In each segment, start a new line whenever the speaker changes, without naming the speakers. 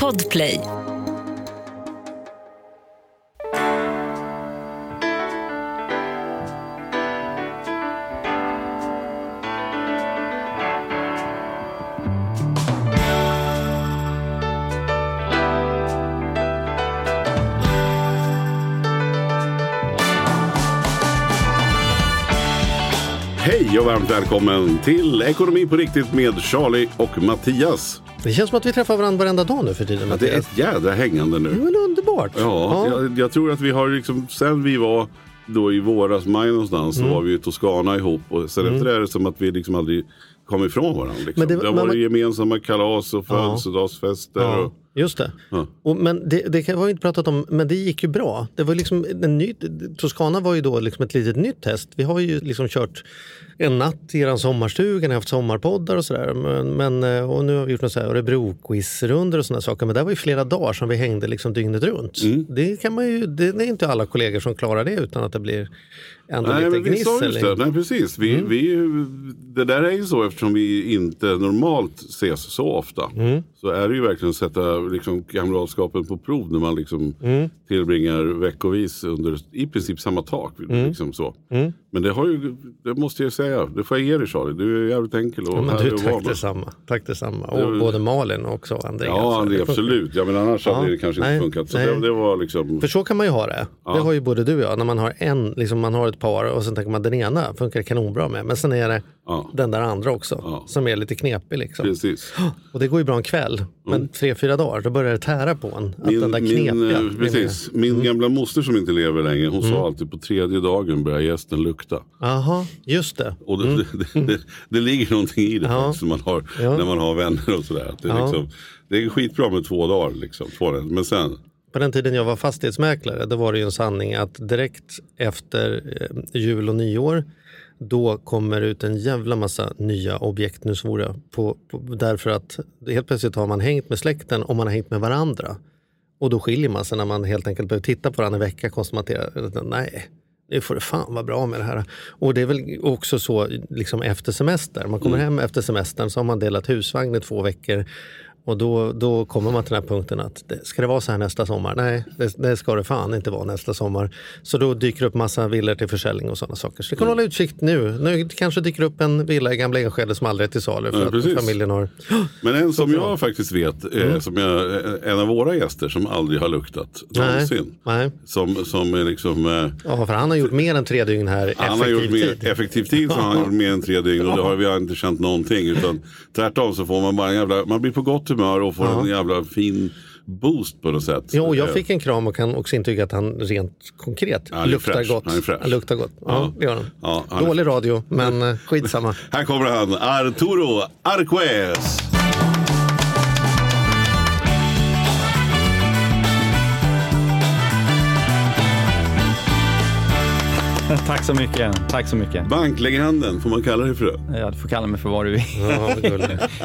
Podplay.
Hej och varmt välkommen till Ekonomi på riktigt med Charlie och Mattias.
Det känns som att vi träffar varandra varenda dag nu för tiden.
Ja, det är ett jädra hängande
Det är
nu.
väl underbart?
Ja, Jag, jag tror att vi har liksom, sen vi var då i våras, maj någonstans,
Mm.
så var vi i Toscana ihop. Och sen efter det är det som att vi liksom aldrig kom ifrån varandra. Liksom.
Men
Det,
det-
har
men-
varit gemensamma kalas och födelsedagsfester.
Ja,
Och,
just det.
Ja.
Och, men det, det har vi inte pratat om, men det gick ju bra. Det var liksom en ny, Toscana var ju då liksom ett litet nytt test. Vi har ju liksom kört en natt i er sommarstuga, ni har haft sommarpoddar och sådär. Men, men, eh, och nu har vi gjort här Örebro-quizrundor och sådana saker. Men det var ju flera dagar som vi hängde liksom dygnet runt.
Mm.
Det, kan man ju, det är inte alla kollegor som klarar det utan att det blir ändå
Nej,
lite
vi
gnissel.
det. Nej, precis. Vi,
Mm.
vi, det där är ju så eftersom vi inte normalt ses så ofta.
Mm.
Så är det ju verkligen att sätta liksom, kamratskapen på prov när man liksom
Mm.
tillbringar veckovis under i princip samma tak.
Mm.
Liksom så. Men det, har ju, det måste jag säga, det får jag ge dig Charlie. Du är jävligt enkel och
Ja, men du, tack detsamma. Tack detsamma.
Det-
Och både Malin och också Andreas.
Ja, det,
Det funkar.
absolut. Ja, men annars
Ja,
hade det kanske
nej,
inte funkat. Så det, det var liksom...
För så kan man ju ha det.
Ja.
Det har ju både du och jag. När man har en, liksom man har ett par och sen tänker man den ena funkar kanonbra med. Men sen är det
Ja.
den där andra också
Ja.
som är lite knepig. Liksom.
Precis.
Och det går ju bra en kväll. Men tre, fyra dagar då börjar det tära på en. Att den där
Min,
knepiga
min, eh, precis, min gamla moster som inte lever längre, hon
Mm.
sa alltid på tredje dagen börjar gästen lukta.
Jaha, just det.
Och det, det, det, det ligger någonting i det
Mm. Ja.
faktiskt, man har, när man har vänner och sådär. Det, är liksom, det är skitbra med två dagar, liksom, två, men sen,
På den tiden jag var fastighetsmäklare då var det ju en sanning att direkt efter eh, jul och nyår då kommer det ut en jävla massa nya objekt nu svåra. På, på, därför att helt plötsligt har man hängt med släkten och man har hängt med varandra. Och då skiljer man sig när man helt enkelt behöver titta på varandra en vecka och konstatera nej, nu får det fan vara bra med det här. Och det är väl också så liksom efter semester. Man kommer hem efter semestern så har man delat husvagn i två veckor. Och då, då kommer man till den här punkten att ska det vara så här nästa sommar? Nej, det, det ska det fan inte vara nästa sommar. Så då dyker det upp massa villor till försäljning och sådana saker. Så det kan hålla utsikt nu. Nu kanske dyker upp en villa i Gamla Enskede som aldrig är till salu för
Ja,
att familjen har...
men en som jag faktiskt vet,
Mm.
eh, som jag, en av våra gäster som aldrig har luktat
Nej,
någonsin.
nej.
Som, som är liksom, eh,
Ja, för han har gjort mer än tre dygn här
han har gjort mer,
tid.
effektiv tid så han har gjort mer än tre dygn och det har vi inte känt någonting. Utan tvärtom så får man bara en jävla, man blir på gott humör och får en jävla fin boost på något sätt.
Jo, jag
Eh,
fick en kram och kan också intyga att han rent konkret
Ja, han
luktar
fräsch.
gott.
Han fräsch.
luktar gott. Ja, det gör han.
Ja, han
Dålig radio, men eh, skitsamma.
Här kommer han, Arturo Arquez.
Tack så mycket. Tack så mycket.
Banklegenden, får man kalla dig för det?
Ja, du får kalla mig för vad du vill.
Ja.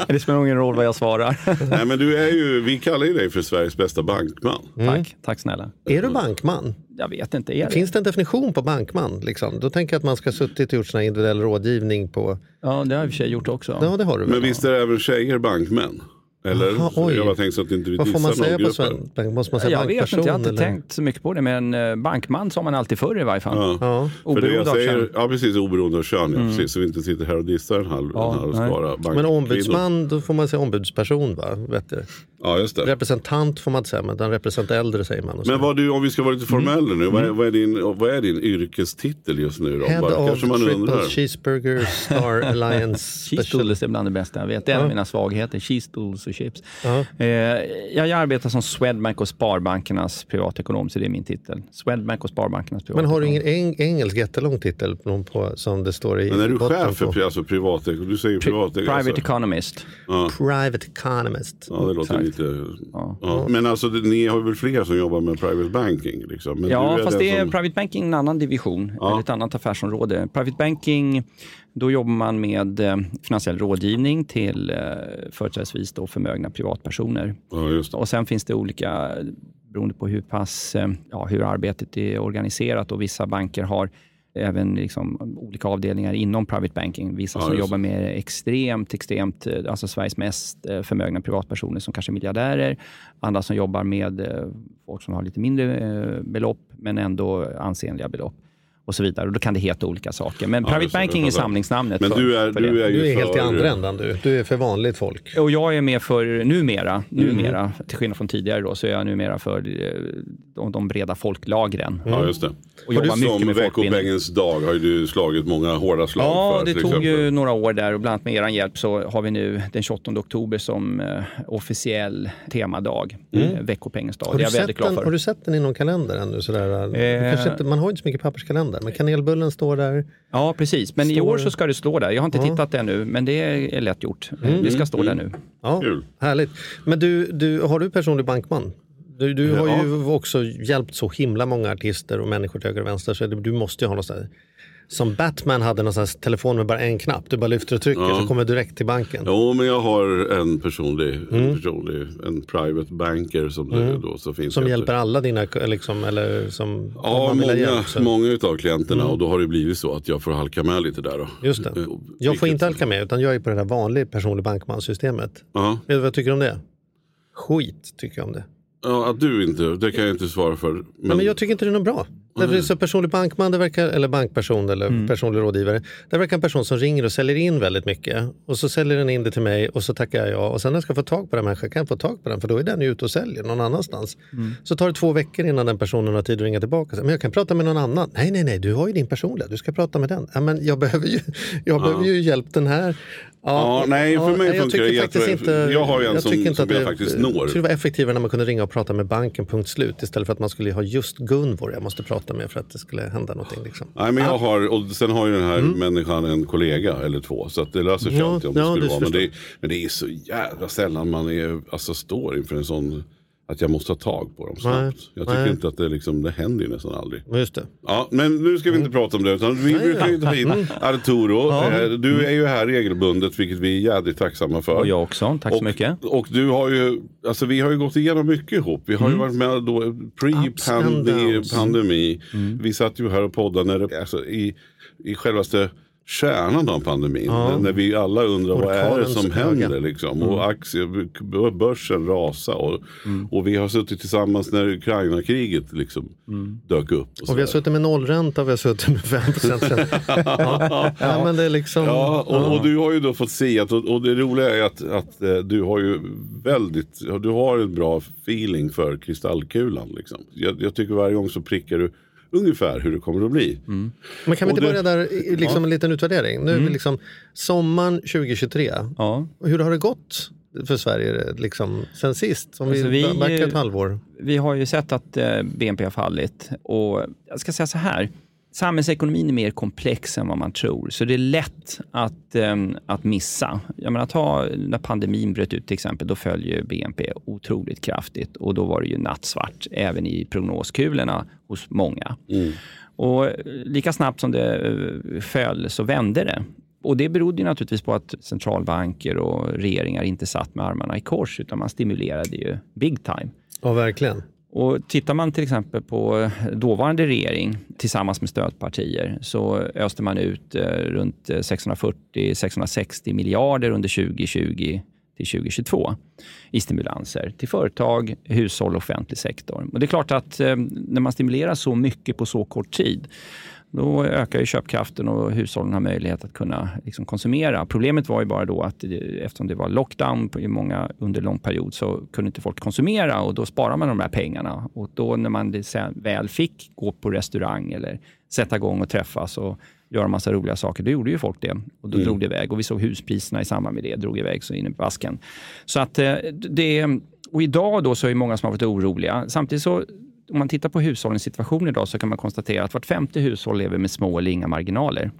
Det spelar ingen roll vad jag svarar.
Nej men du är ju, vi kallar ju dig för Sveriges bästa bankman.
Tack, tack snälla.
Är du bankman?
Jag vet inte, är det?
Finns det en definition på bankman? Liksom? Då tänker jag att man ska ha suttit och gjort sån här individuell rådgivning på...
Ja, det har jag i och för sig gjort också.
Ja, det har du väl?
Men visst är även tjejer bankmän? Eller?
Jaha,
Så
oj.
jag bara tänkte så att inte vi
Vad får man
dissar
säga
någon
på
grupp här.
svensk bank? Måste man säga
jag vet inte, jag har inte
eller?
tänkt så mycket på det. Men eh, bankman sa man alltid förr i varje fall.
Ja.
Ja.
För det jag
Oberoende av
säger,
kön. Mm.
ja precis, oberoende av kön. Ja, precis, så vi inte sitter här och dissar en halv,
Ja,
en halv skara
Men ombudsman, då får man säga ombudsperson va? Vet du?
Ja, just det.
Representant får man inte säga, men den representant äldre säger man.
Men vad du, om vi ska vara lite formella
Mm.
nu, vad är, vad, är din, vad är din yrkestitel just nu då?
Head
Bara,
of
man
Triple
undrar.
Cheeseburger Star Alliance
Cheese
Special.
tools är bland det bästa jag vet. Det är en av mina svagheter. Cheese tools och chips. Eh, jag, jag arbetar som Swedbank och Sparbankernas privatekonom, så det är min titel. Swedbank och Sparbankernas
Men
privatekonom.
har du ingen eng engelsk jättelång titel på, på, som det står i
Men är du
botten
chef för alltså, privat, du säger privat
Private
alltså.
economist.
Ja.
Private Economist.
Ja, det låter
Exakt.
lite...
Ja.
Ja. Men alltså, ni har väl fler som jobbar med private banking? Liksom. Men
Ja, fast det är
som-
private banking en annan division,
Ja.
eller ett annat affärsområde. Private banking, då jobbar man med eh, finansiell rådgivning till eh, företrädesvis då förmögna privatpersoner. Och sen finns det olika, beroende på hur pass, eh, ja, hur arbetet är organiserat och vissa banker har även liksom olika avdelningar inom private banking. Vissa
Ja,
som jobbar med extremt, extremt, eh, alltså Sveriges mest eh, förmögna privatpersoner som kanske är miljardärer. Andra som jobbar med eh, folk som har lite mindre belopp, men ändå ansenliga belopp. Och så vidare. Och då kan det heta olika saker. Men
Ja,
private banking är samlingsnamnet
Men
för,
du är,
för
du är ju
Du är helt i
för-
andra ändan du. Du är för vanligt folk.
Och jag är med för, numera,
Mm.
numera till skillnad från tidigare, då, så är jag numera för eh, de, de breda folklagren.
Ja, just det.
Och jobbar mycket
Som
med
veckobängens dag har ju du slagit många hårda slag
Ja,
för.
det tog
exempel.
ju några år där och bland annat med er hjälp så har vi nu den 28 oktober som eh, officiell temadag, eh, veckopengens dag.
Har
Det
du,
är jag väldigt
sett
glad
den, har
för.
du sett den i någon kalender ännu? Sådär?
Eh.
Inte, man har ju inte så mycket papperskalender, men kanelbullen står där.
Ja, precis. Men i
Står-
år så ska det stå där. Jag har inte
Ja.
tittat ännu, men det är lätt gjort. Det ska stå där nu.
Ja,
Kul.
Härligt. Men du, du, har du personlig bankman? Du, du har
Ja.
ju också hjälpt så himla många artister och människor till höger och vänster så du måste ju ha något sådär som Batman hade någon sån här telefon med bara en knapp. Du bara lyfter och trycker
Ja.
så kommer du direkt till banken.
Jo, men jag har en personlig,
Mm.
en, personlig en private banker som det då så finns.
Som hjälper alla dina, liksom, eller som om
Ja, många,
hjälp, så-
många utav klienterna och då har det blivit så att jag får halka med lite där. Då.
Just det.
Eh,
Jag får inte halka med utan jag är på det där vanliga personlig bankmanssystemet.
Ja.
Vet du vad jag tycker om det? Skit tycker jag om det.
ja, att du inte, det kan jag inte svara för. Men,
Men, men jag tycker inte det är något bra. Därför det så personlig bankman, det verkar, eller bankperson eller
Mm.
personlig rådgivare. Det verkar en person som ringer och säljer in väldigt mycket. Och så säljer den in det till mig och så tackar jag ja. Och sen när jag ska få tag på den människan kan jag få tag på den för då är den ju ute och säljer någon annanstans.
Mm.
Så tar det två veckor innan den personen har tid att ringa tillbaka. Men jag kan prata med någon annan. Nej, nej, nej, du har ju din personliga. Du ska prata med den. Ja, men jag behöver ju, jag behöver ju hjälp den här.
Ja, nej, för mig
jag
funkar det
tycker faktiskt
jättebra.
inte-
Jag har ju en
jag
som-
tycker inte
som
att
jag
det-
faktiskt når.
Jag tror det var effektivare när man kunde ringa och prata med banken, punkt slut. Istället för att man skulle ha just Gunvor jag måste prata med för att det skulle hända någonting. Liksom.
Nej, men jag har, och sen har ju den här människan en kollega eller två. Så att det löser sig
Mm. Ja,
alltid om det
ja,
skulle
det
vara. Men det, men det är så jävla sällan man är, alltså, står inför en sån, att jag måste ha tag på dem snabbt.
Nej,
Jag tycker
nej.
inte att det, liksom, det händer ju nästan aldrig.
Just det.
Ja, men nu ska vi inte prata om det. Utan vi brukar ju ta in Arturo. Eh, Du är ju här regelbundet, vilket vi är jävligt tacksamma för.
Och jag också. Tack så
och,
mycket.
Och du har ju, alltså vi har ju gått igenom mycket ihop. Vi har ju varit med då
Mm.
Pre-pandemi.
Mm.
Vi satt ju här och poddade när det, alltså, i, i självaste kärnan av pandemin. När, när vi alla undrar vad är det som händer liksom. Och aktier, börsen rasa. Och,
Mm.
och vi har suttit tillsammans när Ukraina-kriget liksom dök upp. Och,
Och vi har suttit med nollränta och vi har suttit med 5 procent. ja. ja, men det är liksom...
Ja, och, och du har ju då fått se att, och, och det roliga är att, att eh, du har ju väldigt, du har en bra feeling för kristallkulan. Liksom. Jag, jag tycker varje gång så prickar du ungefär hur det kommer att bli.
Men kan vi inte
det-
börja där, liksom en liten utvärdering? Nu är vi liksom sommaren 2023.
Ja.
Hur har det gått för Sverige liksom, sen sist? Om
Alltså,
vi,
vi-
ett halvår.
Vi har ju sett att eh, BNP har fallit och jag ska säga så här. Samhällsekonomin är mer komplex än vad man tror, så det är lätt att, eh, att missa. Jag menar, ta när pandemin bröt ut till exempel, då föll ju BNP otroligt kraftigt och då var det ju nattsvart även i prognoskulorna hos många. Och lika snabbt som det eh, föll så vände det. Och Det berodde naturligtvis på att centralbanker och regeringar inte satt med armarna i kors, utan man stimulerade ju big time.
Ja, verkligen.
Och tittar man till exempel på eh, dåvarande regering tillsammans med stödpartier så öste man ut eh, runt eh, 640-660 miljarder under 2020 till 2022 i stimulanser till företag, hushåll och offentlig sektor. Och det är klart att eh, när man stimulerar så mycket på så kort tid då ökar ju köpkraften och hushållen har möjlighet att kunna liksom konsumera. Problemet var ju bara då att det, eftersom det var lockdown i många under lång period så kunde inte folk konsumera och då sparar man de här pengarna. Och då när man väl fick gå på restaurang eller sätta igång och träffas och göra massa roliga saker, då gjorde ju folk det. Och då drog det iväg. Och vi såg huspriserna i samband med det drog iväg så in i basken. Så att eh, det... Och idag då så är det många som har varit oroliga. Samtidigt så om man tittar på hushållens situation idag så kan man konstatera att vart femte hushåll lever med små eller inga marginaler.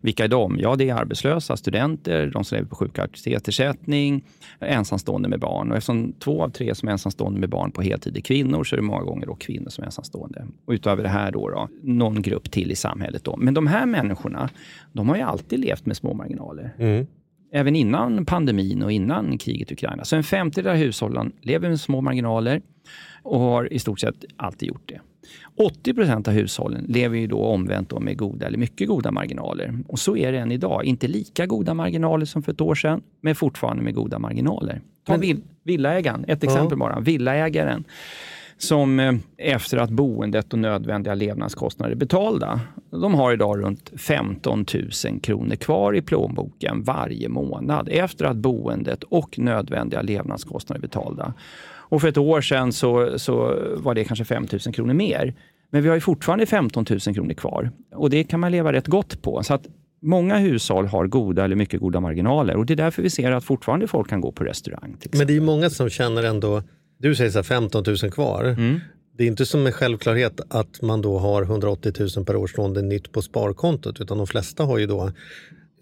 Vilka är de? Ja, det är arbetslösa, studenter, de som lever på sjuk och aktivitetsersättning, ensamstående med barn. Och eftersom två av tre som är ensamstående med barn på heltid är kvinnor så är det många gånger då kvinnor som är ensamstående. Och utöver det här då, då någon grupp till i samhället. Då. Men de här människorna, de har ju alltid levt med små marginaler.
Mm.
även innan pandemin och innan kriget i Ukraina. Så en femtedel av hushållen lever med små marginaler och har i stort sett alltid gjort det. 80 procent av hushållen lever ju då omvänt då med goda eller mycket goda marginaler. Och så är det än idag. Inte lika goda marginaler som för ett år sedan, men fortfarande med goda marginaler. Ta men, villaägaren, ett exempel bara. Villaägaren som eh, efter att boendet och nödvändiga levnadskostnader är betalda, de har idag runt 15 000 kronor kvar i plånboken varje månad efter att boendet och nödvändiga levnadskostnader är betalda. Och för ett år sedan så, så var det kanske 5 000 kronor mer. Men vi har ju fortfarande 15 000 kronor kvar och det kan man leva rätt gott på. Så att Många hushåll har goda eller mycket goda marginaler och det är därför vi ser att fortfarande folk kan gå på restaurang.
Men det är många som känner ändå, du säger så 15 000 kvar. Mm. Det är inte som en självklarhet att man då har 180 000 per år stående nytt på sparkontot utan de flesta har ju då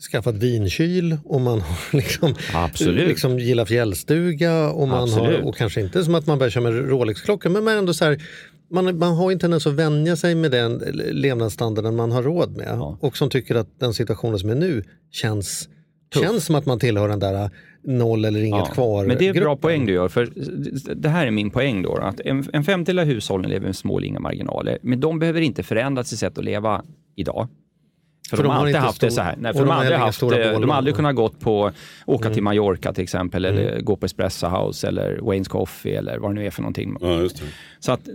skaffat vinkyl och man har liksom, liksom gillar fjällstuga och, man har, och kanske inte som att man börjar köra med Rolex-klocka men ändå så här, man, man har inte ens att vänja sig med den levnadsstandarden man har råd med ja. och som tycker att den situationen som är nu känns, känns som att man tillhör den där noll eller inget ja, kvar
Men det är en bra poäng du gör, för det här är min poäng då. Att en, en femtedel av hushållen lever med små eller inga marginaler, men de behöver inte förändra sitt sätt att leva idag. För, för de, de, har alltid haft stor, det så här. Nej, för de, de, har aldrig haft, de har aldrig kunnat gått på, åka mm. till Mallorca till exempel, mm. eller gå på Espresso House eller Wayne's Coffee eller vad det nu är för någonting.
Ja,
Så att,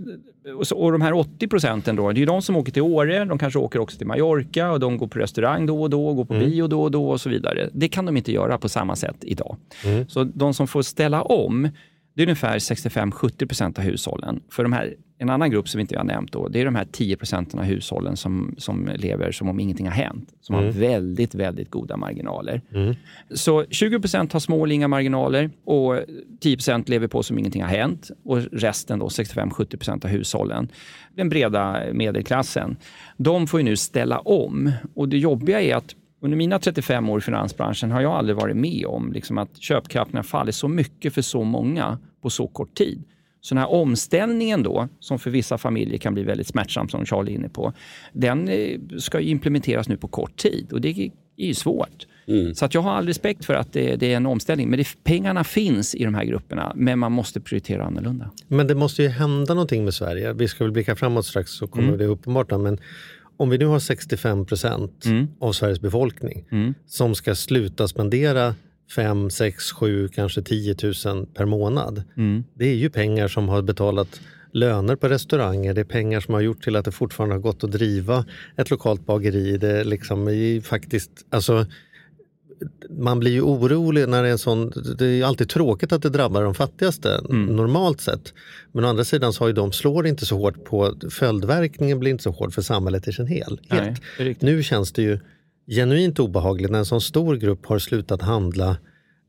och de här 80 procenten då, det är ju de som åker till Åre, de kanske åker också till Mallorca och de går på restaurang då och då, går på mm. bio då och då och så vidare. Det kan de inte göra på samma sätt idag. Mm. Så de som får ställa om, det är ungefär 65-70 procent av hushållen. För de här, en annan grupp som inte har nämnt då, det är de här 10 procenten av hushållen som, som lever som om ingenting har hänt. Som mm. har väldigt, väldigt goda marginaler. Mm. Så 20 procent har små eller inga marginaler och 10 procent lever på som ingenting har hänt. Och resten, då 65-70 procent av hushållen, den breda medelklassen, de får ju nu ställa om. Och det jobbiga är att under mina 35 år i finansbranschen har jag aldrig varit med om liksom att köpkraften har fallit så mycket för så många på så kort tid. Så den här omställningen då, som för vissa familjer kan bli väldigt smärtsam, som Charlie är inne på, den eh, ska implementeras nu på kort tid och det är ju svårt. Mm. Så att jag har all respekt för att det, det är en omställning. Men det, pengarna finns i de här grupperna, men man måste prioritera annorlunda.
Men det måste ju hända någonting med Sverige. Vi ska väl blicka framåt strax så kommer mm. det uppenbart. Men om vi nu har 65 procent mm. av Sveriges befolkning mm. som ska sluta spendera 5, 6, 7, kanske 10 000 per månad. Mm. Det är ju pengar som har betalat löner på restauranger, det är pengar som har gjort till att det fortfarande har gått att driva ett lokalt bageri. Det är liksom är faktiskt, alltså, man blir ju orolig när det är en sån, det är alltid tråkigt att det drabbar de fattigaste mm. normalt sett. Men å andra sidan så har ju de, slår inte så hårt på, följdverkningen blir inte så hård för samhället i sin helhet. nu känns det ju genuint obehagligt när en sån stor grupp har slutat handla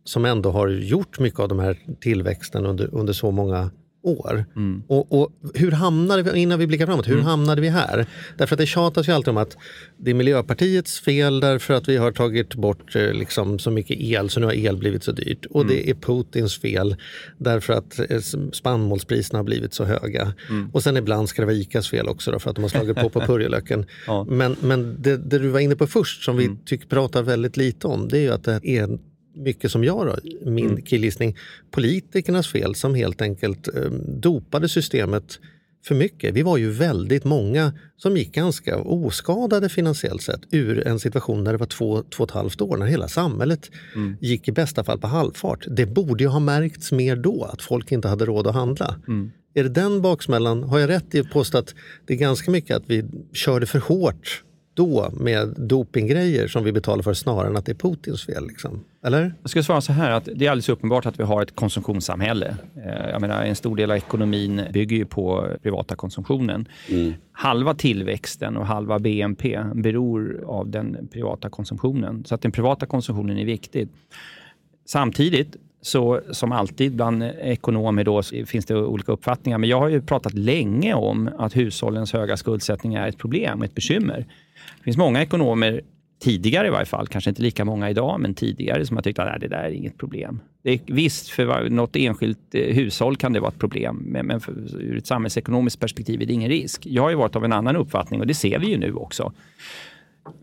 som ändå har gjort mycket av den här tillväxten under, under så många år. Mm. Och, och, hur hamnade vi, innan vi blickar framåt, hur mm. hamnade vi här? Därför att det tjatas ju alltid om att det är Miljöpartiets fel därför att vi har tagit bort eh, liksom, så mycket el så nu har el blivit så dyrt. Och mm. det är Putins fel därför att eh, spannmålspriserna har blivit så höga. Mm. Och sen ibland ska det vara ICAs fel också då, för att de har slagit på på purjolöken. ja. Men, men det, det, du var inne på först som vi mm. tycker pratar väldigt lite om det är ju att det är mycket som jag då, min mm. killgissning, politikernas fel som helt enkelt eh, dopade systemet för mycket. Vi var ju väldigt många som gick ganska oskadade finansiellt sett ur en situation där det var två, två och ett halvt år, när hela samhället mm. gick i bästa fall på halvfart. Det borde ju ha märkts mer då, att folk inte hade råd att handla. Mm. Är det den baksmällan, har jag rätt i att påstå att det är ganska mycket att vi körde för hårt då med dopinggrejer som vi betalar för snarare än att det är Putins fel? Liksom. Eller?
Jag skulle svara så här att det är alldeles uppenbart att vi har ett konsumtionssamhälle. Eh, jag menar, en stor del av ekonomin bygger ju på privata konsumtionen. Mm. Halva tillväxten och halva BNP beror av den privata konsumtionen. Så att den privata konsumtionen är viktig. Samtidigt så som alltid bland ekonomer då, finns det olika uppfattningar. Men jag har ju pratat länge om att hushållens höga skuldsättning är ett problem, ett bekymmer. Det finns många ekonomer, tidigare i varje fall, kanske inte lika många idag, men tidigare, som har tyckt att det där är inget problem. Det är, visst, för något enskilt eh, hushåll kan det vara ett problem, men, men för, ur ett samhällsekonomiskt perspektiv är det ingen risk. Jag har ju varit av en annan uppfattning och det ser vi ju nu också.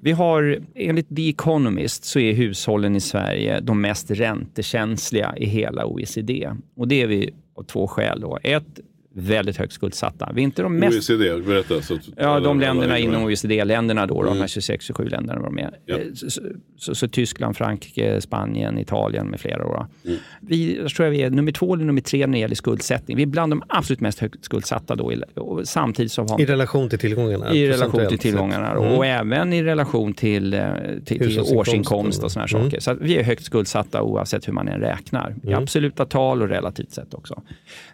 Vi har, enligt The Economist, så är hushållen i Sverige de mest räntekänsliga i hela OECD. Och det är vi av två skäl. Då. Ett, väldigt högt skuldsatta. Vi är inte de mest...
OECD, berätta. Så
Ja, de länderna inom OECD-länderna då,
Mm.
de här 26-27 länderna var med.
Ja.
Eh, Så, så, så, så Tyskland, Frankrike, Spanien, Italien med flera. Då.
Mm.
Vi jag tror jag vi är nummer två eller nummer tre när det gäller skuldsättning. Vi är bland de absolut mest högt skuldsatta då, i- och samtidigt som har
I relation till tillgångarna?
i relation till tillgångarna
Mm.
och även i relation till, eh, till, till årsinkomst och såna här
Mm.
saker. Så att vi är högt skuldsatta oavsett hur man än räknar. I
Mm.
absoluta tal och relativt sett också.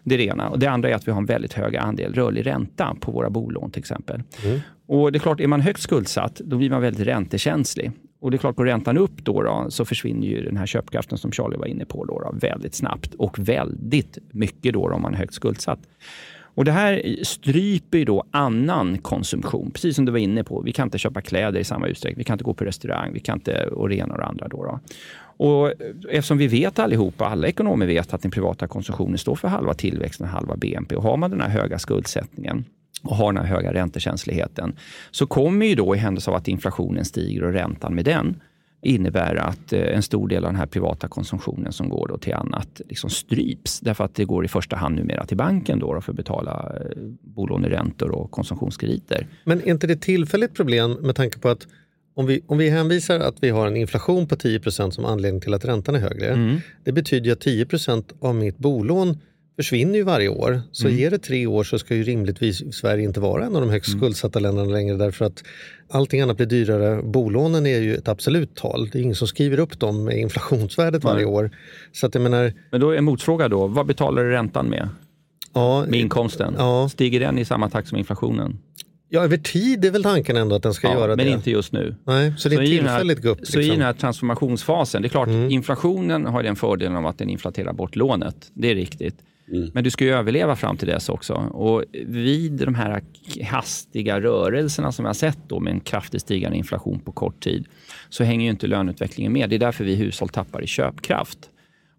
Det är det ena. Och det andra är att vi har en väldigt hög andel rörlig ränta på våra bolån till exempel.
Mm.
Och det är klart, är man högt skuldsatt, då blir man väldigt räntekänslig. Och det är klart, går räntan upp då, då så försvinner ju den här köpkraften som Charlie var inne på då, då, väldigt snabbt och väldigt mycket då, då om man är högt skuldsatt. Och Det här stryper ju då annan konsumtion, precis som du var inne på. Vi kan inte köpa kläder i samma utsträckning, vi kan inte gå på restaurang, vi kan inte och det ena och det andra. Då, då. Och eftersom vi vet allihopa, alla ekonomer vet att den privata konsumtionen står för halva tillväxten och halva BNP. Och har man den här höga skuldsättningen och har den här höga räntekänsligheten, så kommer ju då i händelse av att inflationen stiger och räntan med den, innebär att eh, en stor del av den här privata konsumtionen som går då till annat liksom stryps. Därför att det går i första hand numera till banken då, då för att betala eh, bolåneräntor och konsumtionskrediter.
Men är inte det ett tillfälligt problem med tanke på att om vi, om vi hänvisar att vi har en inflation på 10% som anledning till att räntan är högre.
Mm.
Det betyder att 10% av mitt bolån försvinner ju varje år. Så
Mm.
ger det tre år så ska ju rimligtvis Sverige inte vara en av de högst
Mm.
skuldsatta länderna längre därför att allting annat blir dyrare. Bolånen är ju ett absolut tal. Det är ingen som skriver upp dem med inflationsvärdet varje år. Så att jag menar,
Men då är en motfråga då, vad betalar du räntan med?
ja,
Med inkomsten?
Ja.
Stiger den i samma takt som inflationen?
Ja, över tid är väl tanken ändå att den ska
Ja,
göra
men
det.
inte just nu.
Nej, så det är tillfälligt gupp.
Så i
liksom.
den här transformationsfasen, det är klart, inflationen har den fördelen av att den inflaterar bort lånet. Det är riktigt. Men du ska ju överleva fram till dess också. Och vid de här hastiga rörelserna som vi har sett då med en kraftigt stigande inflation på kort tid, så hänger ju inte löneutvecklingen med. Det är därför vi hushåll tappar i köpkraft.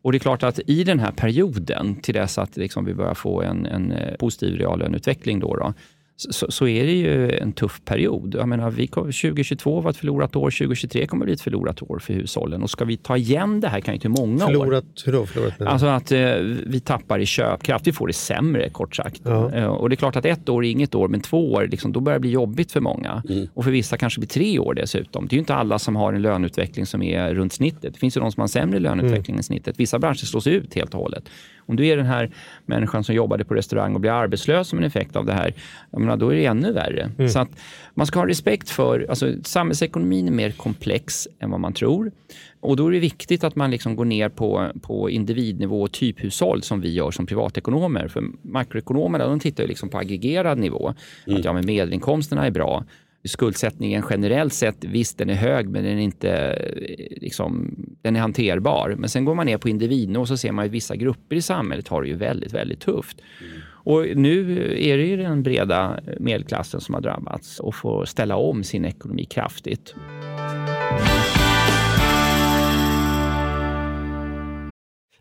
Och det är klart att i den här perioden, till dess att liksom vi börjar få en, en eh, positiv reallöneutveckling, då, då, så, så är det ju en tuff period. Jag menar, vi kom, 2022 var ett förlorat år, 2023 kommer bli ett förlorat år för hushållen. Och ska vi ta igen det här kan ju till många år.
Förlorat, hur då förlorat? du?
Alltså att eh, vi tappar i köpkraft, vi får det sämre kort sagt.
Ja.
Eh, och det är klart att ett år är inget år, men två år, liksom, då börjar det bli jobbigt för många. Och för vissa kanske blir tre år dessutom. Det är ju inte alla som har en löneutveckling som är runt snittet. Det finns ju de som har en sämre löneutveckling än snittet. Vissa branscher slås ut helt och hållet. Om du är den här människan som jobbade på restaurang och blir arbetslös som en effekt av det här, menar, då är det ännu värre. Så att man ska ha respekt för, alltså samhällsekonomin är mer komplex än vad man tror. Och då är det viktigt att man liksom går ner på, på individnivå och typhushåll som vi gör som privatekonomer. För makroekonomerna de tittar ju liksom på aggregerad nivå. Att ja, men medelinkomsterna är bra. Skuldsättningen generellt sett, visst den är hög men den är inte eh, liksom, den är hanterbar. Men sen går man ner på individnivå och så ser man att vissa grupper i samhället har det ju väldigt, väldigt tufft. Och nu är det ju den breda medelklassen som har drabbats och får ställa om sin ekonomi kraftigt.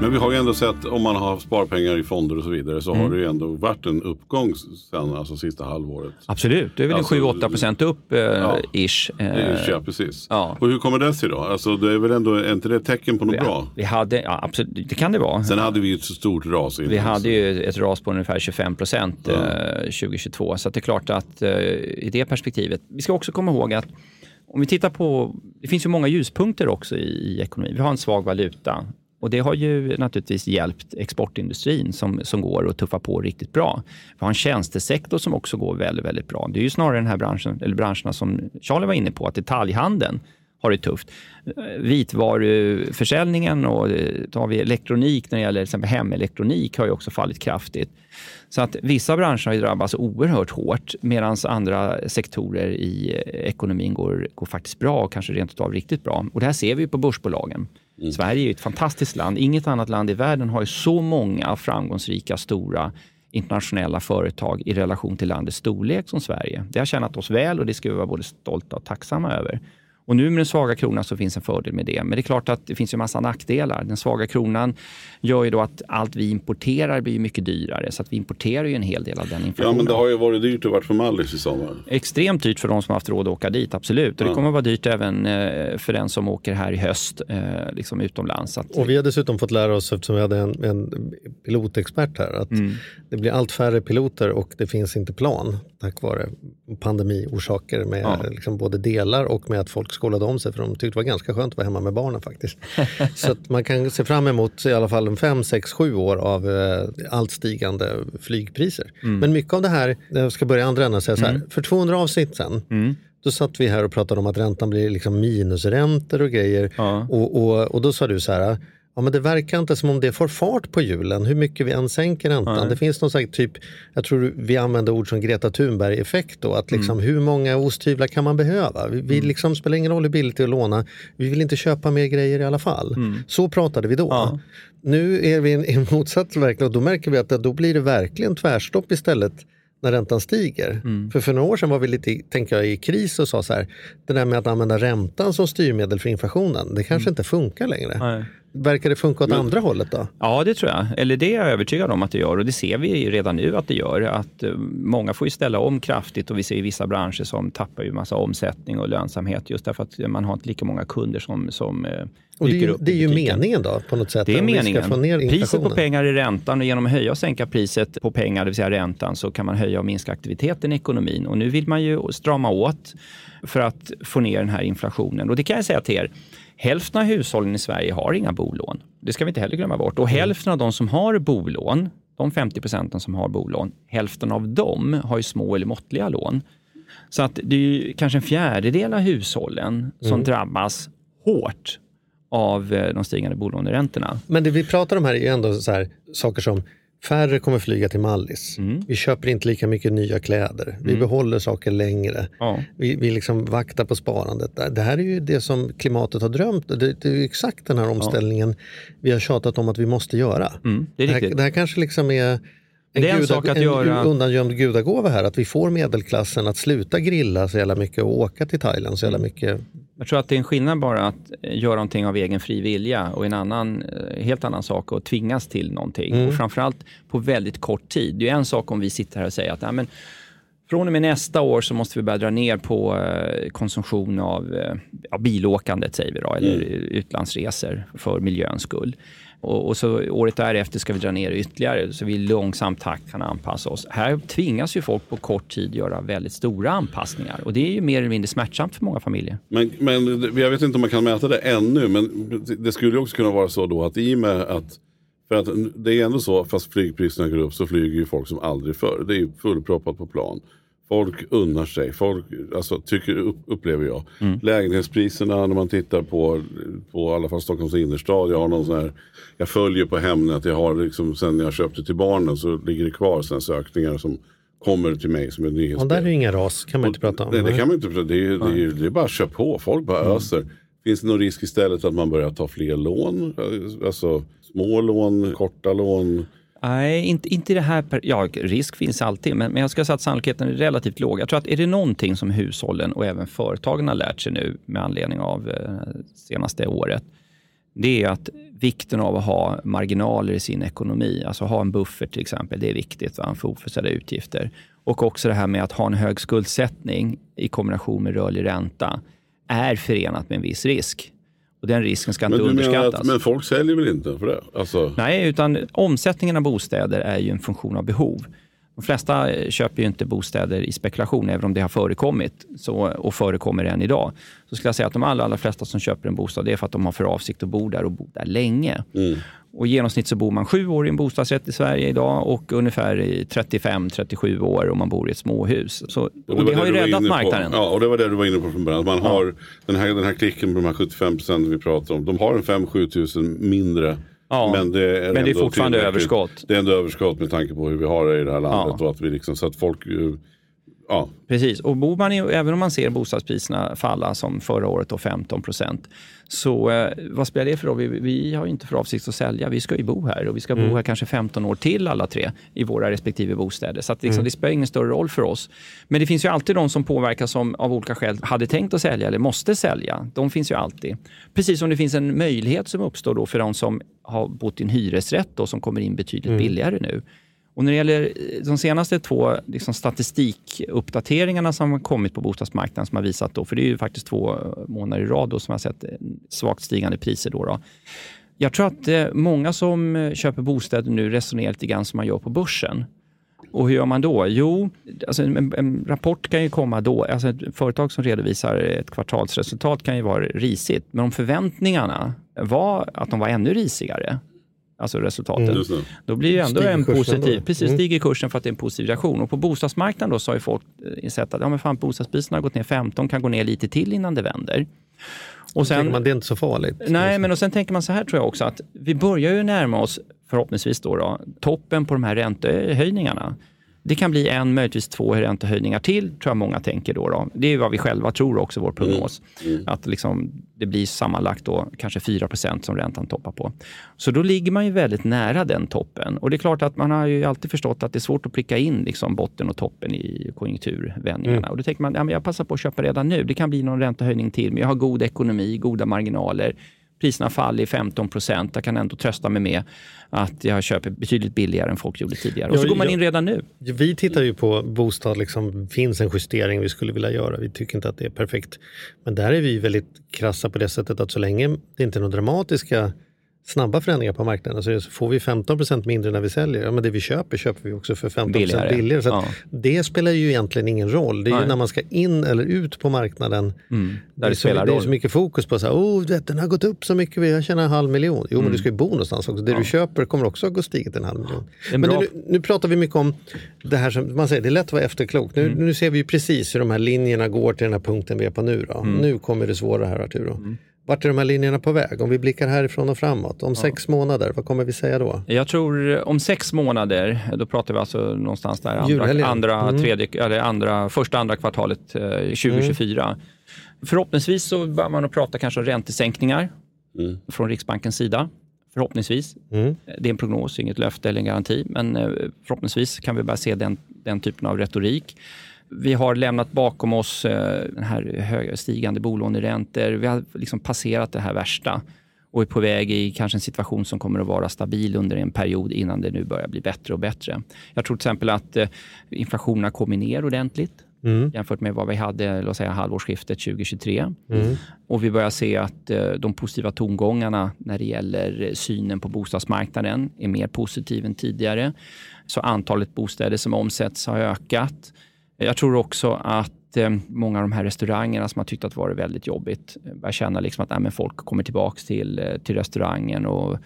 Men vi har ju ändå sett, om man har sparpengar i fonder och så vidare, så
Mm.
har det ju ändå varit en uppgång sen, alltså sista halvåret.
Absolut, det är väl
Alltså,
7-8 procent upp eh,
ja.
ish.
Ju-
Eh,
Ja, precis.
ja.
Och hur kommer det sig då? Alltså det är väl ändå, är inte det ett tecken på något
vi,
bra?
vi hade, ja, absolut, det kan det vara.
Sen hade vi ju ett så stort ras. innan,
Vi hade ju ett ras på ungefär 25 procent eh, 2022. Så det är klart att eh, i det perspektivet. Vi ska också komma ihåg att om vi tittar på, det finns ju många ljuspunkter också i, i ekonomin. Vi har en svag valuta och det har ju naturligtvis hjälpt exportindustrin som, som går och tuffar på riktigt bra. Vi har en tjänstesektor som också går väldigt, väldigt bra. Det är ju snarare den här branschen, eller branscherna som Charlie var inne på, att detaljhandeln har det tufft. Vitvaruförsäljningen och eh, tar vi elektronik när det gäller till exempel hemelektronik har ju också fallit kraftigt. Så att vissa branscher har ju drabbats oerhört hårt medan andra sektorer i eh, ekonomin går, går faktiskt bra och kanske rent utav riktigt bra. Och det här ser vi ju på börsbolagen. Mm. Sverige är ju ett fantastiskt land. Inget annat land i världen har ju så många framgångsrika, stora internationella företag i relation till landets storlek som Sverige. Det har tjänat oss väl och det ska vi vara både stolta och tacksamma över. Och nu med den svaga kronan så finns en fördel med det. Men det är klart att det finns ju massa nackdelar. Den svaga kronan gör ju då att allt vi importerar blir mycket dyrare. Så att vi importerar ju en hel del av den
Ja
inflationen.
men det har ju varit dyrt att vara för Mallis i sommar.
Extremt dyrt för de som har haft råd att åka dit, absolut. Och det kommer att vara dyrt även eh, för den som åker här i höst eh, liksom utomlands. Så att,
Och vi har dessutom fått lära oss, eftersom vi hade en, en pilotexpert här, att
Mm.
det blir allt färre piloter och det finns inte plan tack vare pandemiorsaker med
Ja.
liksom både delar och med att folk skolade om sig för de tyckte det var ganska skönt att vara hemma med barnen faktiskt. Så att man kan se fram emot i alla fall en fem, sex, sju år av eh, allt stigande flygpriser.
Mm.
Men mycket av det här, jag ska börja andra änden och säga så här, för 200 avsnitt sen
Mm.
då satt vi här och pratade om att räntan blir liksom minusräntor och grejer.
Ja.
Och, och, och då sa du så här, ja men det verkar inte som om det får fart på hjulen hur mycket vi än sänker räntan. Det finns någon slags typ, jag tror vi använder ord som Greta Thunberg-effekt då, att liksom hur många osthyvlar kan man behöva? Vi, vi liksom spelar ingen roll hur billigt det är att låna, vi vill inte köpa mer grejer i alla fall. Så pratade vi då.
Ja.
Nu är vi i en, motsats verkligen och då märker vi att då blir det verkligen tvärstopp istället när räntan stiger. För för några år sedan var vi lite, tänker jag, i kris och sa så här, det där med att använda räntan som styrmedel för inflationen, det kanske inte funkar längre.
Nej.
Verkar det funka åt andra hållet då?
Ja, det tror jag. Eller det är jag övertygad om att det gör och det ser vi ju redan nu att det gör. Att eh, många får ju ställa om kraftigt och vi ser vissa branscher som tappar ju massa omsättning och lönsamhet just därför att man har inte lika många kunder som, som eh,
Och det är ju, det är ju meningen då på något sätt.
Det är meningen. Priset på pengar är räntan och genom att höja och sänka priset på pengar, det vill säga räntan, så kan man höja och minska aktiviteten i ekonomin. Och nu vill man ju strama åt för att få ner den här inflationen. Och det kan jag säga till er, hälften av hushållen i Sverige har inga bolån. Det ska vi inte heller glömma bort. Och hälften av de som har bolån, de 50 procenten som har bolån, hälften av dem har ju små eller måttliga lån. Så att det är ju kanske en fjärdedel av hushållen som drabbas hårt av eh, de stigande bolåneräntorna.
Men det vi pratar om här är ju ändå så här, saker som färre kommer flyga till Mallis.
Mm.
Vi köper inte lika mycket nya kläder. Vi behåller saker längre.
Ja.
Vi, vi liksom vaktar på sparandet. Det- här är ju det som klimatet har drömt. Det, det är ju exakt den här omställningen vi har tjatat om att vi måste göra.
Mm, det
det, här, det här kanske liksom är
Det är en sak att
en
göra-
undangömd gudagåva här. Att vi får medelklassen att sluta grilla så jävla mycket och åka till Thailand så jävla mycket.
Jag tror att det är en skillnad bara att eh, göra någonting av egen fri vilja och en annan, eh, helt annan sak att tvingas till någonting. Och framförallt på väldigt kort tid. Det är en sak om vi sitter här och säger att Nej, men, från och med nästa år så måste vi börja dra ner på eh, konsumtion av ja, bilåkandet, säger vi då, eller utlandsresor för miljöns skull. Och, och så året därefter ska vi dra ner ytterligare så vi i långsam takt kan anpassa oss. Här tvingas ju folk på kort tid göra väldigt stora anpassningar och det är ju mer eller mindre smärtsamt för många familjer.
Men, men jag vet inte om man kan mäta det ännu, men det skulle ju också kunna vara så då att i och med att för att det är ändå så, fast flygpriserna går upp så flyger ju folk som aldrig förr. Det är ju fullproppat på plan. Folk unnar sig, folk alltså, tycker, upp, upplever jag. Lägenhetspriserna när man tittar på, på i alla fall Stockholms innerstad. Jag har någon sån här, jag följer på Hemnet, jag har liksom, sen jag köpte till barnen så ligger det kvar sen sökningar som kommer till mig som ett nyhetsbrev.
Ja, där är ju inga ras, kan man inte prata om.
Nej, det kan man inte prata det är, ju- det är, ju- det är bara att köra på. Folk bara
Mm.
öser. Finns det någon risk istället att man börjar ta fler lån? Alltså små lån, korta lån?
Nej, inte, inte i det här... Per ja, risk finns alltid, men, men jag ska säga att sannolikheten är relativt låg. Jag tror att är det någonting som hushållen och även företagen har lärt sig nu med anledning av eh, senaste året, det är att vikten av att ha marginaler i sin ekonomi, alltså ha en buffert till exempel, det är viktigt va, för oförutsedda utgifter. Och också det här med att ha en hög skuldsättning i kombination med rörlig ränta är förenat med en viss risk. Och den risken ska inte
Men, menar
underskattas.
att, men folk säljer väl inte för det? Alltså,
Nej, utan omsättningen av bostäder är ju en funktion av behov. De flesta eh, köper ju inte bostäder i spekulation, även om det har förekommit så, och förekommer än idag. Så skulle jag säga att de allra, allra flesta som köper en bostad, det är för att de har för avsikt att bo där och bo där länge.
mm.
Och I genomsnitt så bor man sju år i en bostadsrätt i Sverige idag och ungefär i 35-37 år om man bor i ett småhus. Så, och det,
var
har ju räddat marknaden.
Ja, och det var det du var inne på från början. Man har den, här, den här klicken på de här 75 procenten vi pratar om. De har en 5-7 tusen mindre.
Ja,
men det är,
men det är fortfarande överskott.
Det är ändå överskott med tanke på hur vi har det i det här landet.
Ja.
Och att vi liksom, så att folk, eh, ja,
Precis, och bor man i, även om man ser bostadspriserna falla som förra året, då 15 procent, så eh, vad spelar det för roll? Vi, vi har ju inte för avsikt att sälja. Vi ska ju bo här och vi ska bo här kanske 15 år till alla tre i våra respektive bostäder. Så att liksom, det spelar ingen större roll för oss. Men det finns ju alltid de som påverkas som av olika skäl hade tänkt att sälja eller måste sälja. De finns ju alltid. Precis som det finns en möjlighet som uppstår då för de som har bott i en hyresrätt då, som kommer in betydligt billigare nu. Och när det gäller eh, de senaste två liksom, statistikuppdateringarna som har kommit på bostadsmarknaden som har visat då, för det är ju faktiskt två eh, månader i rad då, som har sett eh, svagt stigande priser. Då, då. Jag tror att många som köper bostäder nu resonerar lite grann som man gör på börsen. Och hur gör man då? Jo, alltså en, en rapport kan ju komma då. Alltså ett företag som redovisar ett kvartalsresultat kan ju vara risigt. Men om förväntningarna var att de var ännu risigare, alltså resultaten,
det.
då blir ju ändå
Stiger
en positiv,
då?
precis,
Mm.
stiger kursen för att det är en positiv reaktion. Och på bostadsmarknaden då så har ju folk eh, insett att ja, men fan, bostadspriserna har gått ner 15, kan gå ner lite till innan det vänder. Och sen,
man, det är inte så farligt.
nej, men och sen tänker man så här tror jag också att vi börjar ju närma oss, förhoppningsvis då, då toppen på de här räntehöjningarna. Det kan bli en, möjligtvis två räntehöjningar till, tror jag många tänker då. då. Det är vad vi själva tror också, vår prognos. Att liksom, det blir sammanlagt då kanske 4% som räntan toppar på. Så då ligger man ju väldigt nära den toppen. Och det är klart att man har ju alltid förstått att det är svårt att pricka in liksom botten och toppen i konjunkturvändningarna. Och då tänker man, ja, men jag passar på att köpa redan nu. Det kan bli någon räntehöjning till, men jag har god ekonomi, goda marginaler. Priserna faller i 15 procent. Jag kan ändå trösta mig med att jag köper betydligt billigare än folk gjorde tidigare. Och så går man in redan nu.
Vi tittar ju på bostad, liksom, finns en justering vi skulle vilja göra. Vi tycker inte att det är perfekt. Men där är vi väldigt krassa på det sättet att så länge det inte är några dramatiska snabba förändringar på marknaden. Så får vi 15% mindre när vi säljer, ja, men det vi köper köper vi också för 15 billigare.
Billigare.
Så att
Ja.
Det spelar ju egentligen ingen roll. Det är ju
Nej.
när man ska in eller ut på marknaden.
där
är
det
så,
spelar
det är så mycket fokus på så här, oh, vet, den har gått upp så mycket, jag tjänar en halv miljon. Jo, men du ska ju bo någonstans också. Det du köper kommer också att gå stiget en halv miljon.
En
Men nu, nu pratar vi mycket om det här som man säger, det är lätt att vara efterklok. Nu,
Mm.
nu ser vi ju precis hur de här linjerna går till den här punkten vi är på nu.
Mm.
Nu kommer det svåra här Arturo. Vart är de här linjerna på väg? Om vi blickar härifrån och framåt, om sex månader, vad kommer vi säga då?
Jag tror eh, om sex månader, då pratar vi alltså någonstans där andra, andra,
Mm.
tredje, eller andra, första andra kvartalet eh, 2024. Förhoppningsvis så börjar man att prata kanske om räntesänkningar
Mm.
från Riksbankens sida. Förhoppningsvis.
Mm.
Det är en prognos, inget löfte eller en garanti, men eh, förhoppningsvis kan vi börja se den, den typen av retorik. Vi har lämnat bakom oss eh, den här höga, stigande bolåneräntor. Vi har liksom passerat det här värsta och är på väg i kanske en situation som kommer att vara stabil under en period innan det nu börjar bli bättre och bättre. Jag tror till exempel att eh, inflationen har kommit ner ordentligt
Mm.
jämfört med vad vi hade låt säga, halvårsskiftet 2023.
Mm.
Och vi börjar se att eh, de positiva tongångarna när det gäller synen på bostadsmarknaden är mer positiv än tidigare. Så antalet bostäder som omsätts har ökat. Jag tror också att eh, många av de här restaurangerna som har tyckt att det varit väldigt jobbigt eh, börjar känna liksom att nej, folk kommer tillbaka till, eh, till restaurangen och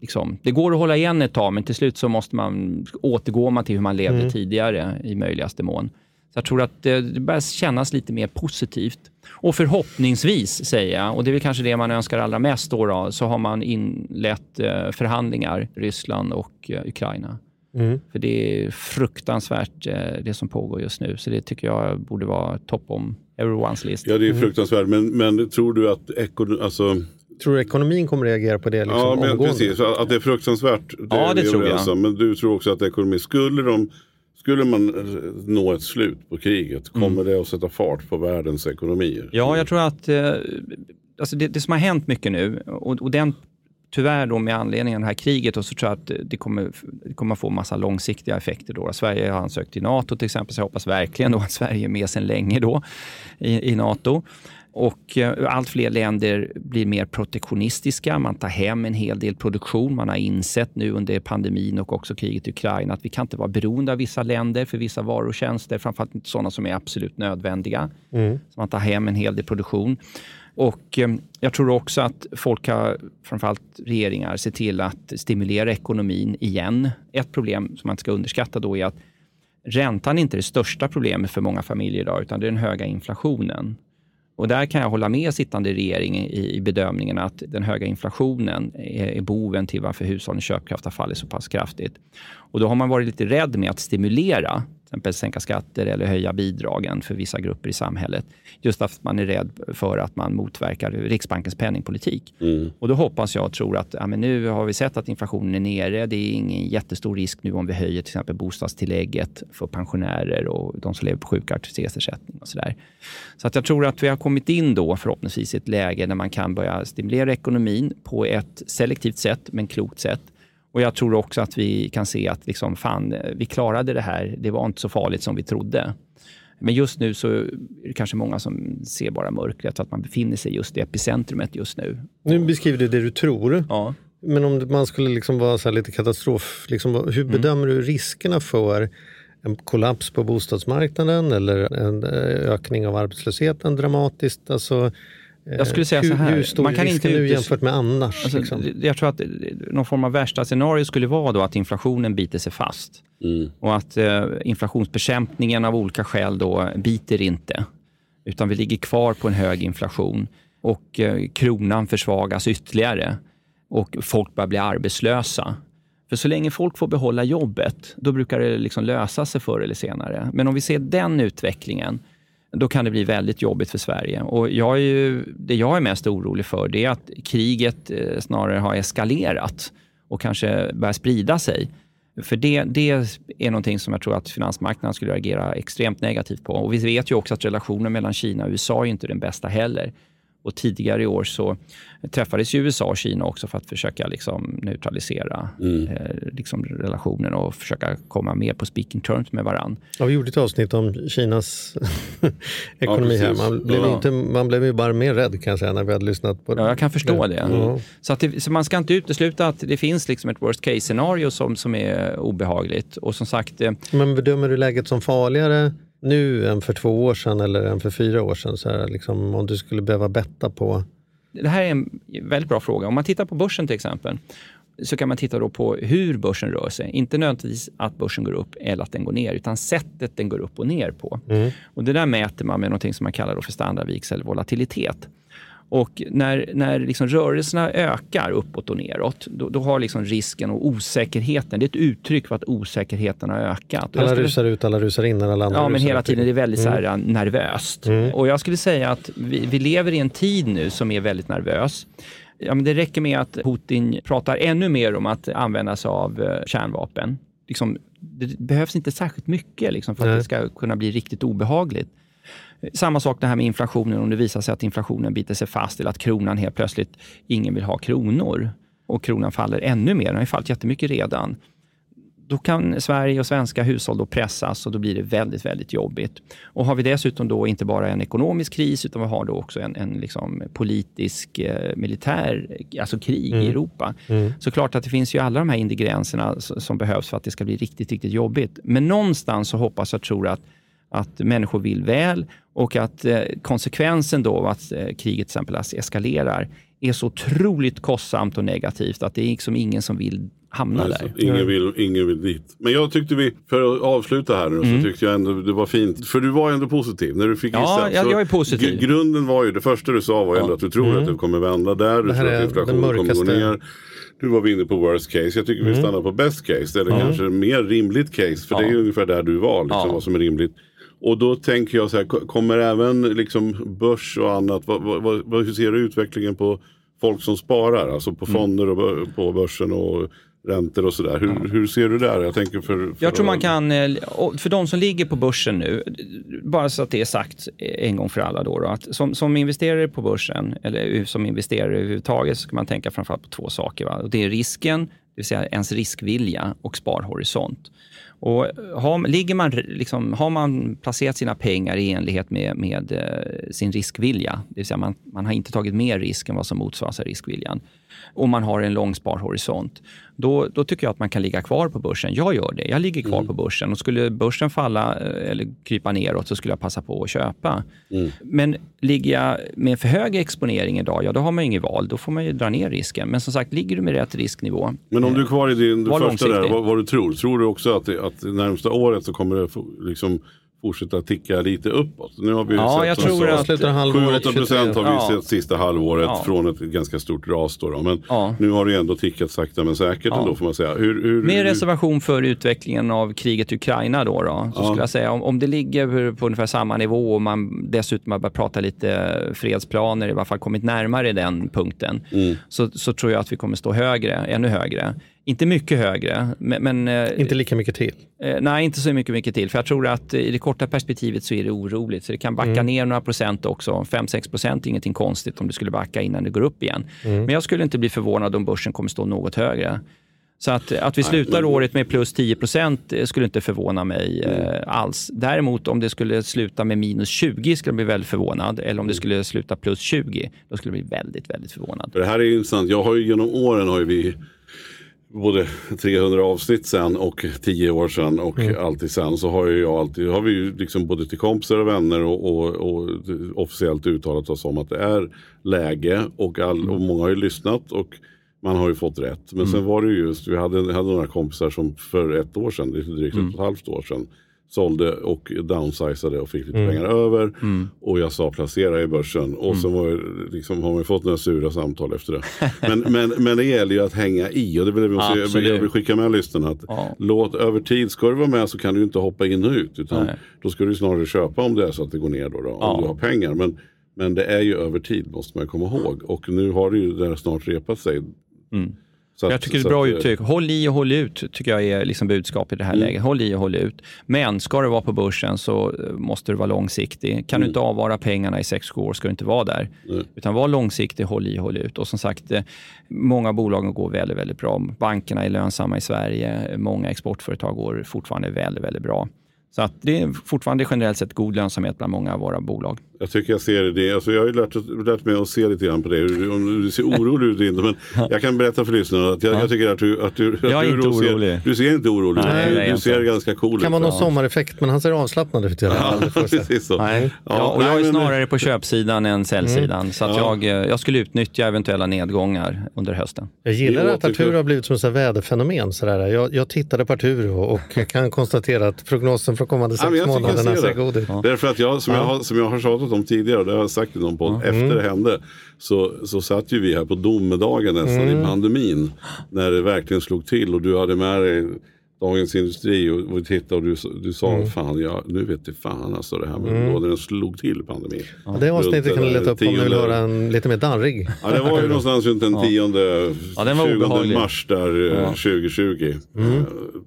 Liksom, det går att hålla igen ett tag, men till slut så måste man återgå man till hur man levde tidigare i möjligaste mån. Så jag tror att det börjar kännas lite mer positivt. Och förhoppningsvis, säger jag, och det är väl kanske det man önskar allra mest, då, då så har man inlett förhandlingar, Ryssland och Ukraina.
Mm.
För det är fruktansvärt eh, det som pågår just nu. Så det tycker jag borde vara top om everyone's list.
Ja, det är fruktansvärt. Men, men tror du att ekon, alltså,
Tror du ekonomin kommer reagera på det liksom
ja, men
omgående?
precis, att det är fruktansvärt. Det
Ja, det tror jag.
om. Men du tror också att ekonomin, skulle, de, skulle man nå ett slut på kriget, kommer det att sätta fart på världens ekonomier?
Mm. Ja, jag tror att eh, alltså det, det som har hänt mycket nu och, och den tyvärr då med anledning av det här kriget och så tror jag att det kommer, det kommer få massa långsiktiga effekter. Då. Sverige har ansökt till NATO till exempel, så jag hoppas verkligen då att Sverige är med sedan länge då i, i NATO. Och eh, allt fler länder blir mer protektionistiska. Man tar hem en hel del produktion. Man har insett nu under pandemin och också kriget i Ukraina att vi kan inte vara beroende av vissa länder för vissa varor och tjänster, framförallt inte sådana som är absolut nödvändiga. Så man tar hem en hel del produktion. Och eh, jag tror också att folk har, framförallt regeringar, se till att stimulera ekonomin igen. Ett problem som man inte ska underskatta då är att räntan är inte det största problemet för många familjer idag, utan det är den höga inflationen. Och där kan jag hålla med sittande regering i, i bedömningen att den höga inflationen är, är boven till varför hushållens köpkraft har fallit så pass kraftigt. Och då har man varit lite rädd med att stimulera, exempel sänka skatter eller höja bidragen för vissa grupper i samhället. Just att man är rädd för att man motverkar Riksbankens penningpolitik. Och då hoppas jag och tror att ja, men nu har vi sett att inflationen är nere. Det är ingen jättestor risk nu om vi höjer till exempel bostadstillägget för pensionärer och de som lever på sjuk och aktivitetsersättning och sådär. Så att jag tror att vi har kommit in då förhoppningsvis i ett läge där man kan börja stimulera ekonomin på ett selektivt sätt, men klokt sätt. Och jag tror också att vi kan se att liksom, fan, vi klarade det här. Det var inte så farligt som vi trodde. Men just nu så är det kanske många som ser bara mörkret, att man befinner sig just i epicentrumet just nu.
Nu beskriver du det du tror.
Ja.
Men om man skulle liksom vara så här lite katastrof, liksom, vad-
Mm.
hur bedömer du riskerna för en kollaps på bostadsmarknaden eller en eh, ökning av arbetslösheten dramatiskt? Alltså,
Jag skulle säga
hur,
så här,
Hur stor
man kan inte
nu jämfört med annars?
Alltså,
liksom?
Jag tror att eh, någon form av värsta scenario skulle vara då att inflationen biter sig fast. Och att eh, inflationsbekämpningen av olika skäl då biter inte. Utan vi ligger kvar på en hög inflation och eh, kronan försvagas ytterligare och folk börjar bli arbetslösa. För så länge folk får behålla jobbet, då brukar det liksom lösa sig förr eller senare. Men om vi ser den utvecklingen, då kan det bli väldigt jobbigt för Sverige. Och jag är ju, det jag är mest orolig för det är att kriget eh, snarare har eskalerat och kanske börjar sprida sig. För det, det är någonting som jag tror att finansmarknaden skulle reagera extremt negativt på. Och vi vet ju också att relationen mellan Kina och USA är inte den bästa heller. Och tidigare i år så träffades ju USA och Kina också för att försöka liksom neutralisera eh, liksom relationen och försöka komma mer på speaking terms med varandra.
Ja, vi gjorde ett avsnitt om Kinas ekonomi här.
precis.
Man blev,
Ja.
inte, man blev ju bara mer rädd kan jag säga när vi hade lyssnat på det.
Ja, jag kan förstå det.
Ja.
Så, att det, så man ska inte utesluta att det finns liksom ett worst case scenario som, som är obehagligt. Och som sagt, eh,
Men bedömer du läget som farligare nu än för två år sedan eller än för fyra år sedan? Så här, liksom, om du skulle behöva betta på...
det här är en väldigt bra fråga. Om man tittar på börsen till exempel, så kan man titta då på hur börsen rör sig. Inte nödvändigtvis att börsen går upp eller att den går ner, utan sättet den går upp och ner på. Och det där mäter man med något som man kallar då för standardviks eller volatilitet. Och när, när liksom rörelserna ökar uppåt och neråt, då, då har liksom risken och osäkerheten, det är ett uttryck för att osäkerheten har ökat.
Alla
skulle-
rusar ut, alla rusar in alla andra
Ja, men hela tiden. Det är väldigt så här, nervöst. Och jag skulle säga att vi, vi lever i en tid nu som är väldigt nervös. Ja, men det räcker med att Putin pratar ännu mer om att använda sig av eh, kärnvapen. Liksom, det behövs inte särskilt mycket liksom, för att
Nej.
det ska kunna bli riktigt obehagligt. Samma sak det här med inflationen, om det visar sig att inflationen biter sig fast eller att kronan helt plötsligt, ingen vill ha kronor och kronan faller ännu mer, den har ju fallit jättemycket redan då kan Sverige och svenska hushåll då pressas och då blir det väldigt, väldigt jobbigt. Och har vi dessutom då inte bara en ekonomisk kris utan vi har då också en, en liksom politisk, eh, militär, alltså krig i Europa. Så klart att det finns ju alla de här ingredienserna som behövs för att det ska bli riktigt, riktigt jobbigt. Men någonstans så hoppas jag tror att att människor vill väl och att eh, konsekvensen då av att eh, kriget till exempel eskalerar är så otroligt kostsamt och negativt att det är liksom ingen som vill hamna
Alltså,
där.
ingen, vill, ingen vill dit. Men jag tyckte vi, för att avsluta här nu,
Mm.
så tyckte jag ändå det var fint. För du var ändå positiv när du fick
Ja,
gissa.
jag-
Så
jag är positiv.
gr- Grunden var ju, det första du sa var ju ändå att du tror att det kommer vända där. Du tror att inflationen kommer gå ner. nu var vi inne på worst case. Jag tycker vi stannar på best case. Eller kanske mer rimligt case. För det är ju ungefär där du var. Liksom,
Ja.
Vad som är rimligt. Och då tänker jag så här. ko- Kommer även liksom börs och annat. Vad, vad, vad, hur ser du utvecklingen på folk som sparar? Alltså på
Mm.
fonder och på börsen och räntor och sådär. Hur, hur ser du där? Jag tänker för, för
Jag tror man kan, eh, för de som ligger på börsen nu, bara så att det är sagt en gång för alla då, då att som, som investerare på börsen, eller som investerare överhuvudtaget, så ska man tänka framförallt på två saker. Va? Och det är risken, det vill säga ens riskvilja och sparhorisont. Och har, ligger man, liksom, har man placerat sina pengar i enlighet med, med eh, sin riskvilja, det vill säga man, man har inte tagit mer risk än vad som motsvaras av riskviljan, och man har en lång sparhorisont, då, då tycker jag att man kan ligga kvar på börsen. Jag gör det. Jag ligger kvar på börsen och skulle börsen falla eh, eller krypa neråt så skulle jag passa på att köpa. Men ligger jag med för hög exponering idag, ja då har man ju inget val. Då får man ju dra ner risken. Men som sagt, ligger du med rätt risknivå,
Men om du är kvar i din första där, vad, vad du tror. Tror du också att, det, att närmsta året så kommer det liksom fortsätta ticka lite uppåt? Nu har vi
Ja,
sett
jag tror att-
Slutar halvåret
7-8 procent har vi
Ja.
sett sista halvåret
Ja.
från ett ganska stort ras. Då, då. Men
Ja.
nu har det ändå tickat sakta men säkert
Ja.
ändå får man säga. Hur, hur,
Med
hur-
reservation för utvecklingen av kriget i Ukraina då, då så
Ja.
skulle jag säga om, om det ligger på ungefär samma nivå och man dessutom har börjat prata lite fredsplaner, i alla fall kommit närmare den punkten,
Mm.
så, så tror jag att vi kommer stå högre, ännu högre. Inte mycket högre, men, men eh,
Inte lika mycket till.
Eh, nej, inte så mycket, mycket till. För jag tror att i det korta perspektivet så är det oroligt. Så det kan backa
Mm.
ner några procent också. 5-6 procent är ingenting konstigt om det skulle backa innan det går upp igen.
Mm.
Men jag skulle inte bli förvånad om börsen kommer stå något högre. Så att, att vi slutar året med plus 10 procent skulle inte förvåna mig eh, alls. Däremot om det skulle sluta med minus 20 skulle jag bli väldigt förvånad. Eller om det skulle sluta plus 20, då skulle jag bli väldigt, väldigt förvånad.
För det här är ju intressant. Jag har ju genom åren har ju vi både 300 avsnitt sen och 10 år sedan och alltid sen så har ju jag alltid, har vi ju liksom både till kompisar och vänner och, och, och officiellt uttalat oss om att det är läge och, all, och många har ju lyssnat och man har ju fått rätt. Men sen var det ju just, vi hade, hade några kompisar som för ett år sedan, lite drygt ett och ett halvt år sedan, sålde och downsizade och fick lite pengar över. Och jag sa placera i börsen. Och så var, det liksom, har man fått några sura samtal efter det. Men, men, men det gäller ju att hänga i. Och det vill jag, måste, jag, jag vill skicka med lyssnarna. Att
Ja.
låt över tid, ska du vara med så kan du inte hoppa in och ut. Utan
Nej.
då ska du snarare köpa om det är så att det går ner då. då
Ja.
Om du har pengar. Men, men det är ju över tid måste man komma ihåg. Och nu har det ju där snart repat sig. Så
Jag
att-
tycker det är ett bra
att, eh,
uttryck. Håll i och håll ut, tycker jag är liksom budskapet i det här läget. Håll i och håll ut. Men ska du vara på börsen så eh, måste du vara långsiktig. Kan du inte avvara pengarna i sex år ska du inte vara där. Utan var långsiktig, håll i och håll ut. Och som sagt, eh, många av bolagen går väldigt, väldigt bra. Bankerna är lönsamma i Sverige. Många exportföretag går fortfarande väldigt, väldigt bra. Så att det är fortfarande generellt sett god lönsamhet bland många av våra bolag.
Jag tycker jag ser det. Alltså jag har ju lärt, lärt mig att se lite grann på det. Hur- Om du ser orolig ut inte. Men jag kan berätta för lyssnarna att jag, jag tycker att du, att du, att
Jag är
du
inte
då ser,
orolig.
Du ser inte orolig ut.
Nej,
Du,
det
du
jag
ser ganska cool ut.
kan vara någon
Ja.
sommareffekt, men han ser avslappnad ut i alla fall. Det jag säga.
Precis så.
Nej.
Ja, och jag
nej,
är
men-
snarare på köpsidan än säljsidan. Så att
Ja.
jag, eh, jag skulle utnyttja eventuella nedgångar under hösten.
Jag gillar
Det
att Arturo har blivit som ett väderfenomen. Sådär. Jag, jag tittade på Arturo och jag kan konstatera att prognosen för kommande
Ja,
sex
jag
månaderna
ser det.
god ut.
Därför att jag, som, jag har, som jag har tjatat om tidigare, det har jag sagt i någon podd, efter det hände så, så satt ju vi här på domedagen nästan i pandemin. När det verkligen slog till och du hade med dig Dagens Industri och, och tittade och du, du sa fan, ja, nu vet du fan alltså det här med då den slog till pandemin.
Ja, det avsnittet kan du leta upp om du vill
tionde-
höra en lite mer darrig.
Ja, det var ju någonstans runt den 10
Ja, den var
20
obehaglig.
mars där eh, 2020. Eh,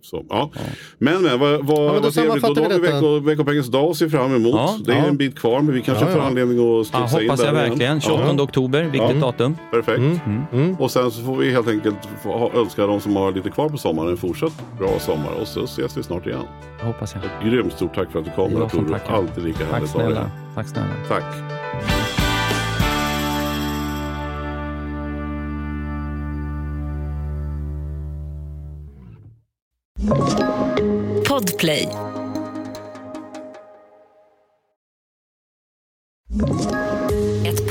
Så, ja. Men, men vad, vad,
men då
vad trevligt. Och då
vi
har vi vecko, veckopengens dag att se fram emot.
Ja,
det är
ja.
en bit kvar men vi kanske
Ja,
får
ja.
anledning att
Ja,
studsa in
hoppas jag
där igen.
verkligen. 28
Ja,
oktober, viktigt
Ja.
datum.
Perfekt.
Mm.
Och sen så får vi helt enkelt önska de som har lite kvar på sommaren en fortsatt bra sommar. Och så ses vi snart igen.
Jag hoppas jag.
Grymt stort tack för att du kom.
Det jag som tackar.
Alltid lika
Tack
härligt
snälla.
här.
Tack snälla.
Tack.
Podplay.